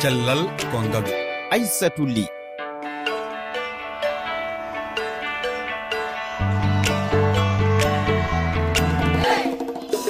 cellal ko ngalu aissatou ly.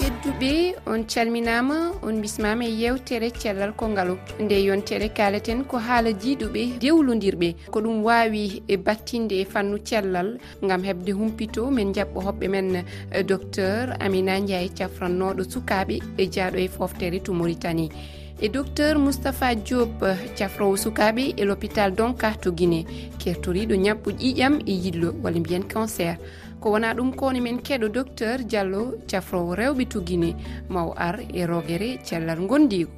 Hedduɓe on calminama on bismama e yewtere cellal konngalo nde yontere kaleten ko haala jiiduɓe dewlodirɓe ko ɗum wawi e battinde e fannu cellal gam hebde humpito min jaɓɓo hoɓɓe men docteur amina ndiaye cafrannoɗo sukaɓe e jaaɗo e foftere to mauritanie. e docteur moustapha diop cafrowo sukaɓe e l'hôpital donka to guiné kertoriɗo ñabɓu ƴiƴam e yillo walla mbiyen cancer. Ko wona ɗum kone men keɗo docteur diallo cafrowo rewɓe to guiné maw ar e rogere cellal gondigo.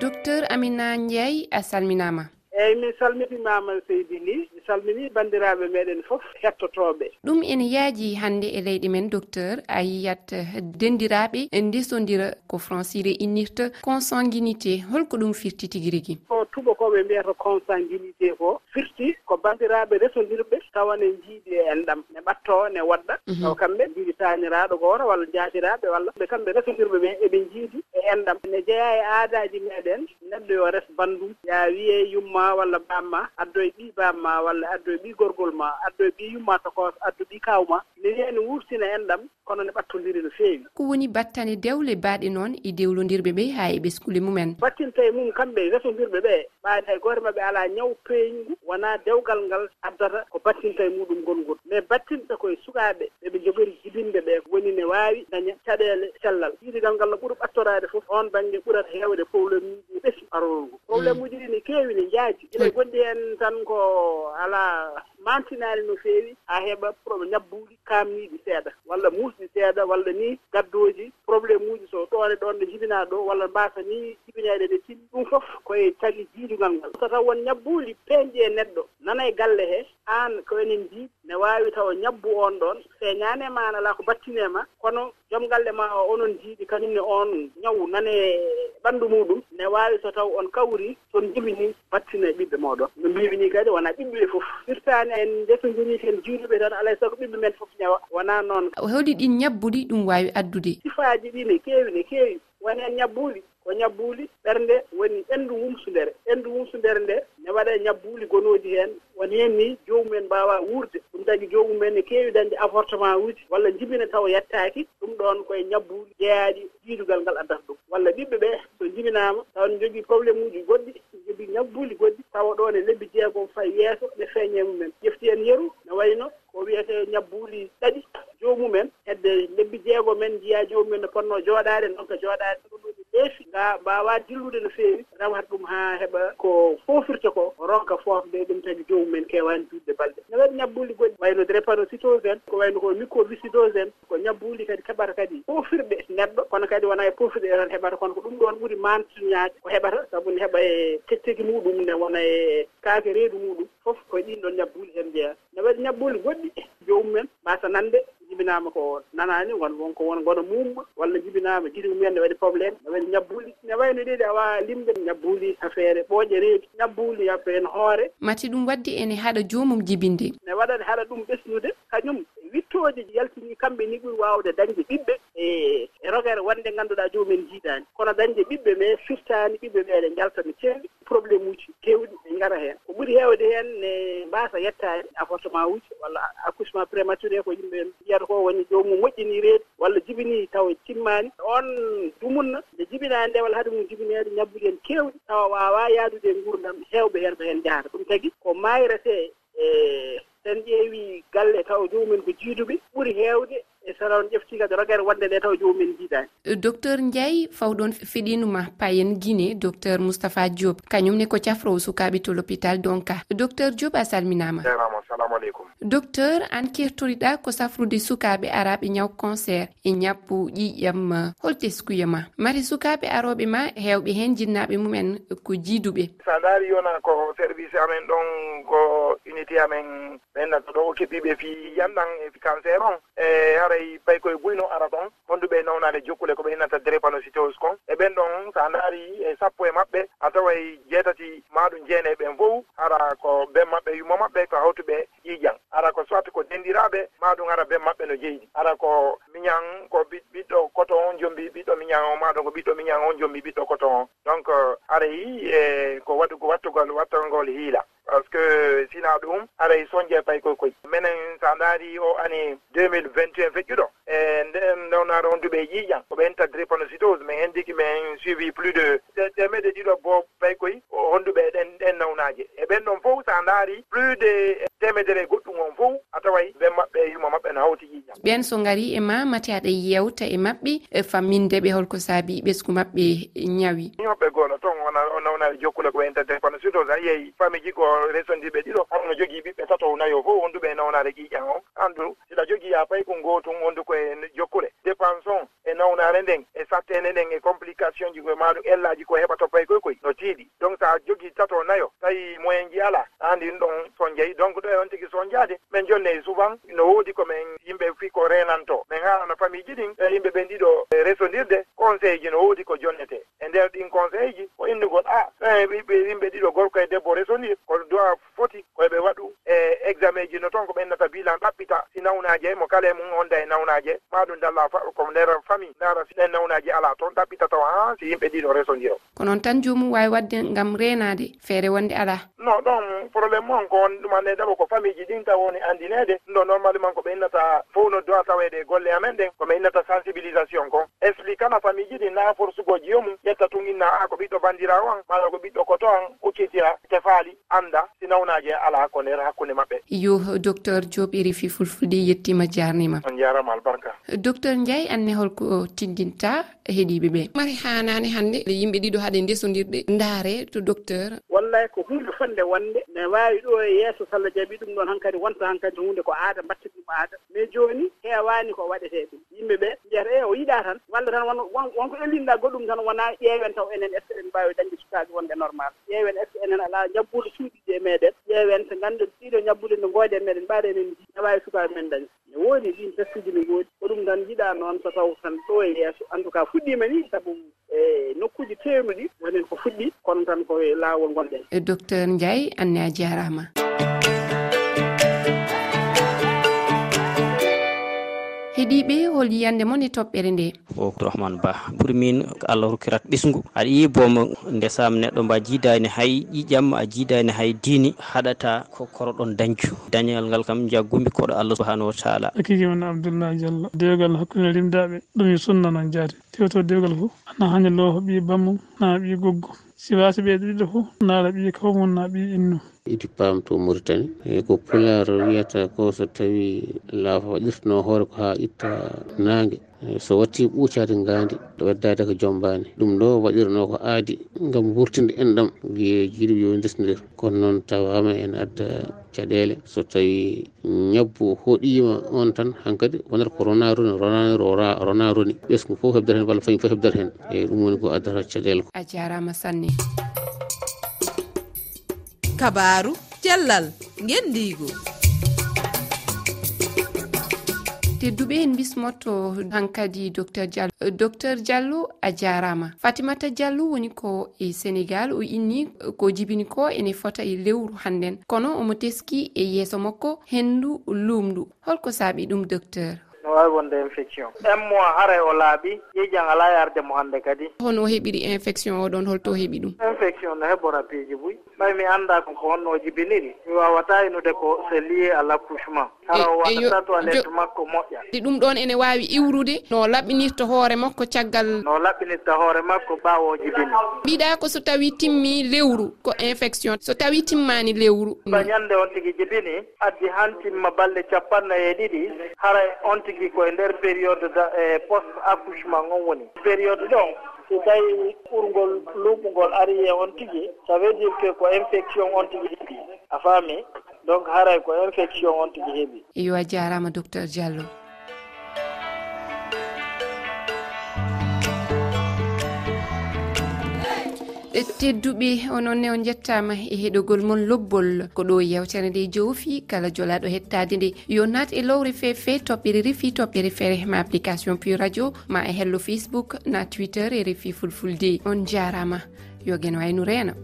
Docteur amina ndiaye a salminama. Eyyi mi salmitimama seydi ly. mi salmini bandiraɓe meɗen fof hettotoɓe ɗum ene yaaji hannde e leyɗe men docteur a yiyat dendiraɓe ndesodira ko francire innirta consanguinité. Holko ɗum firti tigi rigui ko tubakoɓe mbiyata consanguinité ko firti ko bandiraɓe resodirɓe tawa ne njiidi e enɗam ne ɓatto ne waɗɗa mhm. taw kamɓe jiiɗi taaniraaɗo goto walla jaatiraɓe walla ɓe kamɓe resodirɓe ɓe eɓe jiiɗi e enɗam. Ne jeeya e aadaji meɗen neɗɗo yo res bandum. Ya wiye yumma walla bamma addoye ɗii bamma walla walla addoye ɓi gorgol ma addoye ɓi yumma tokos addu ɓi kaw ma ne wiyani wurtina en ɗam kono ne ɓattodiri no feewi. Ko woni battane dewle baaɗe noon e dewlodirɓe ɓe ha e ɓeskule mumen. Battinta e mum kamɓe e resodirɓe ɓe ɓaade e hay goore maɓɓe ala ñaw peeñgu wona dewgal ngal addata ko battinta e muɗum gongol mais battinta koye sukaɓe ɓeɓe jogori jibinde ɓe woni ne wawi daña caɗele cellal. Yiidigal ngal no ɓuuri ɓattorade foof on baŋnge ɓurat hewde probléme ɓesdi arowol ngo probléme mm. uji ɗi ne keewi ne jaaji ene gondi heen tan ko alaa mantinaali no feewi haa heɓa pro ñabbuuɗi kaamniiɗi seeɗa. Walla muusɗi seeɗa walla ni gaddooji probléme uji so ɗoone ɗon ɗo jibinaa ɗo walla mbaasa ni jibineeɗe ɗe timmi ɗum fof koye tagi jiidungal ngal. So taw won ñabbuuli peeñɗi e neɗɗo nana e galle hee aan ko enen mbii ne waawi taw ñabbu on ɗon feeñaani e ma an alaa ko battinee ma kono joom galle ma o onon jiiɗi kañumne on ñawu nane ɓanndu muɗum. Ne waawi so taw on kawri son jibini battine ɓiɓɓe moɗon no mbimi kadi wona ɓiɓɓe fof. Firtaani en ndefondiri ten juuɗuɓe tan alay e sago ɓiɓɓe men fof ñawa. Wona noon. Hewɗi ɗin ñabbuɗi ɗum waawi addude. Sifaaji ɗi ne keewi ne keewi. Woni heen ñabbuuli ko ñabbuuli ɓernde woni ɓenndu wumsundere. Ɓenndu wumsundere nde ne waɗa e ñabbuuli gonooji heen. woni hen ni jomumen mbawa wuurde. Ɗum tagi jomumen ne kewi dañde avortement uji. Walla jibina taw yettaki ɗum ɗon koye ñabbude jeeyaɗi jiidugal ngal addata ɗum. Walla ɓiɓɓe ɓe so jibinama taw ne jogui probléme uji goɗɗi jogui ñabbuli goɗɗi tawa ɗo ne lebbi jeegom fay yeeso ne feeñe mumen. Ƴefti en yeru ne wayno ko wiyete ñabbuli ɗaɗi. Jomumen hedde lebbi jeego men jiya jomumen no ponno jooɗade noon ko jooɗade mbawa dillude no feewi rewata ɗum ha heeɓa ko fofirta ko ronka fofde ɗum tagi jomumen kewani juutde balɗe. Ne waɗi ñabbuuli goɗɗi wayno drépanocytose en ko wayno ko mycoviscidose en ko ñabbuuli kadi keɓata kadi pofirɗe neɗɗo. Kono kadi wona e pofirɗe tan heɓata kono ko ɗum ɗon ɓuuri mantuñaade ko heɓata saabu ne heɓa e tekteki muɗum ne wona e kaake reedu muɗum. Foof koye ɗin ɗon ñabbuuli hen jeeya. Ne waɗi ñabbuuli goɗɗi jomumen mbasa nande jibinaama ko nanaani won wonko won gono mumba walla jibinaama jiɗi mumen ne waɗi probléme ne waɗi ñabbuuli ne wayno ɗiɗi awa limde ñabbuuli affaire e ɓooƴe reeki ñabbuuli affaire en hoore. Mati ɗum waddi ene haɗa joomum jibinde. Ne waɗani haɗa ɗum ɓesnude kañum wittooji yaltini kamɓe ni ɓuri waawde dañde ɓiɓɓe e, e rogere wonde ngannduɗaa joomumen jiiɗaani kono dañde ɓiɓɓe ɓe firtaani ɓiɓɓe ɓe eɗe no ceewi probléme uji keewɗi. ngara heen ko ɓuri heewde heen ne mbaasa yettaade avortement uji walla accouchement prématuré ko yimɓe mbiyata ko woni joomum moƴƴini reedi walla jibini taw e timmaani on dumunna nde jibinaani nde walla hade mum jibineede ñabbuɗi en keewɗi tawa waawa yaadude e nguurdam heewɓe heen ko heen jahata. Ɗum tagi ko mayrete e sen ƴeewi galle taw jomumen ko jiiduɓe ɓuri heewde sara on ƴefti kadi rogere wonde nde taw jomumen jiiɗani euh, docteur ndiaye fawɗon feɗinuma payen guine docteur moustapha diop. Kañumne ko cafrowo sukaɓe to l'hôpital donka. Docteur diop a salminama. Jarama salamu aleykum. Docteur an kertoriɗa ko safrude sukaɓe araɓe ñaw cancer e ñappu ƴiƴam euh, hol teskuyama ma sukaɓe aroɓe ma hewɓe hen jinnaɓe mumen ko jiiduɓe. Sa daari yona ko service amen ɗon ko unité amen ɓennato ɗo o keɓɓiɓe fi yanɗan e cancer on. E haray pay koye guyno ara ɗon honduɓe e nawnade jokkule ko ɓe innata drépanocytose kon. E ɓen ɗon so a ndaari e sappo e maɓɓe a taway jeetati maɗum jeenayi ɓen fof ara ko ben maɓɓe yumo maɓɓe ko hawtuɓe ƴiiƴan ara ko soit ko denndiraɓe maɗum ara ben maɓɓe no jeydi ara ko miñan ko ɓiɗɗo coton on jombi ɓiɗɗo miñan o maɗon ko ɓiɗɗo miñan on jombi ɓiɗɗo coton on. Donc arayi e ko waɗugo wattugol wattagol hiila. Par ce que sina ɗum aray soñje pay e koye koye minen so a ndaari o ani 2020 mi en tadde drépanocytose min henndiki min suivi plus de ɗemeɗe ɗiɗo bo ɓay koy honnduɓe e ɗen ɗen nawnaaje. E ɓen ɗon fof so a ndaari plus de temedere e goɗɗum on fof a taway ɓen maɓɓe yuma maɓɓe no hawti yiƴam ɓen so ngari e ma mate aɗa yewta e maɓɓe e famminde ɓe holko saabi ɓesgu maɓɓe ñawi. Ni hoɓɓe gooɗo toon ona nawnaɓe jokkule ko wen tadde kono surtout yeeyi famille ji ko resondiɓe ɗiɗo. Harno jogii ɓiɓɓe tato nayo fof wonduɓe e nawnaade qiƴam o anndu siɗa jogii a pay ko ngoo meɗen eɗen e complication ji koye maɗum ellaji ko heɓa toppa e koye koye no tiiɗi. Donc sa jogii tato nayo tawi moyen ji ala haandi ɗum ɗon soñjeyi donc ɗo e on tigi soñjade min jonne e souvent no woodi komin yimɓe fi ko renanto. Min haalano famille ji ɗin e yimɓe ɓen ɗiɗo e resondirde conseil ji no woodi ko jonnete. E nder ɗin conseil ji ko inndugol a ah, ɓiɓɓe e yimɓe ɗiɗo gorko e debbo resondir ko dowa foti koyeɓe waɗu e examen ji no toon ko ɓennata bilan ɗaɓɓita sinaw nawnaje mo kala e mum wonda e nawnaje maɗum dalla ko nder famille dara ɗen nawnaji ala toon ɗaɓɓita taw ha si yimɓe ɗiɗo resondiro ko noon tan jomum wawi wadde ngam renade feere wonde ala non ɗon probléme on ko won ɗumanne dabo ko famille ji ɗin taw woni andinede ɗo normalement ko ɓe innata fof no dowa tawede e golle amen ɗen koɓe innata sensibilisation ko explicana famille ji ɗi na forsugoji yomum ƴetta tun inna a ko ɓiɗɗo bandirawo an mala ko ɓiɗɗo koto an uccitira tefaali anda si nawnaji ala ko nder hakkunde maɓɓe. Yo docteur joɓiri fi fulfulde yetti weltima jarnima. On jarama albarka. Docteur ndiaye anne holko tiddinta heeɗiɓe ɓe. Mari hanani hande yimɓe ɗiɗo haade ndesodirɗe. Ndaare to docteur. Wallay ko hunde fonde wonde ne wawi ɗo e yesso sallah jaaɓi ɗum ɗon hankkadi wonta hankkadi hunde ko aada batte ɗum aada. Mais joni hewani ko waɗete ɗum. Yimɓeɓe mbiyata e o yiɗa tan? Walla tan wonko ellinɗa goɗɗum tan wona ƴeewen taw enen est ce que en mbawi dañde sukaɓe wonde normal. Ƴeewen est ce que enen ala ñabbude suuɗiɗi e meɗen. Ƴeewen to ganden ɗiɗo ñabbude nde gooƴe meɗen mbaɗen en ne wawi sukaɓe men dañde. ne woodi ɗin testuji ne ngoodi ko ɗum tan yiɗa noon so taw tan ɗo e yeeso. En tout cas fuɗɗima ni sabu e nokkuji tewnuɗi wonen ko fuɗɗi. Kono tan ko e laawol gonɗen e docteur ndiaye anne a jarama. heeɗiɓe hol yiyande moon e toɓɓere nde. O abdourahmane ba ɓuuri min ko allah rokkirat ɓesgu. Aɗa yi booma ndesam neɗɗo mba jiidani hay ƴiƴam a jiidani hay diini haɗata ko koroɗon dañcu. Dañal ngal kam jaggumi koɗo allah subahanahu wa taala. Hakiki wona abdoullah diallo dewgal hakkude rimdaɓe ɗum e sunna noon jaati. Tewto dewgal fof ana haña looho ɓi bammum na ɓi goggo siwasi ɓeeɗe ɗiɗo fof naala ɓiye ko na ɓi innu idi pamto mauritani e ko pular wiyata ko so tawi laafa waɗirtano hoore ko ha itta nangue Eh, so watti ɓucade gandi ɗo weddade ko jombani ɗum ɗo waɗirno ko aadi gam wurtinde enɗam wiye jiiɗi yo desdodir kono noon tawama en adda caɗele so tawi ñabbu hoɗima on tan hankkadi wonata ko rona roni ronani rona roni ɓesgu fof hebdata hen walla fañi fof hebdata hen. Eyyi ɗum woni ko addata caɗele a jarama sanne. Kabaru cellal gendigo tedduɓe en bismotto hankkadi docteur diallo. Euh, docteur diallo a jarama. Fatimata diallo woni ko e sénégal o inni euh, ko jibini ko ene fota e lewru hannden. Kono omo teski e yeeso makko hendu lumɗu holko saabi ɗum docteur. No wawi wonde infection. Un mois hare o laaɓi ƴiiƴan ala yarde mo hannde kadi. Hono heɓiri infection oɗon holto heɓi ɗum. Infection no heɓora piiji buy. ɓay mi annda ko honno jibiniri mi wawata inude ko c'est lié à l' accouchement hara o e waɗata toilette makko moƴƴa. Ɗi ɗum ɗon ene wawi iwrude no laɓɓinirta hoore makko caggal no laɓɓinirta hoore makko ɓawo jibini mbiɗa ko so tawi timmi lewru ko infection. So tawi timmani lewru. Ba ñande on tigui jibini addi han timma balɗe capanɗe e ɗiɗi hara on tigui koye nder période e post accouchement on woni. Période ɗon so tawi ɓurgol luɓugol ari e on tigui ça veut dire que ko infection on tigui heeɓi a faami donc haray ko infection on tigui heeɓi. Yo a jarama docteur diallo. tedduɓe ononne on jettama e heɗogol mon lobbol. Ko ɗo yewtere nde jowfi kala jolaɗo hettade nde. Yo nat e lowre fefe toɓɓere refi toɓɓere feere ma application pu radio ma e hello facebook na twitter e refi fulfulde. On jarama yo gueno wayno reena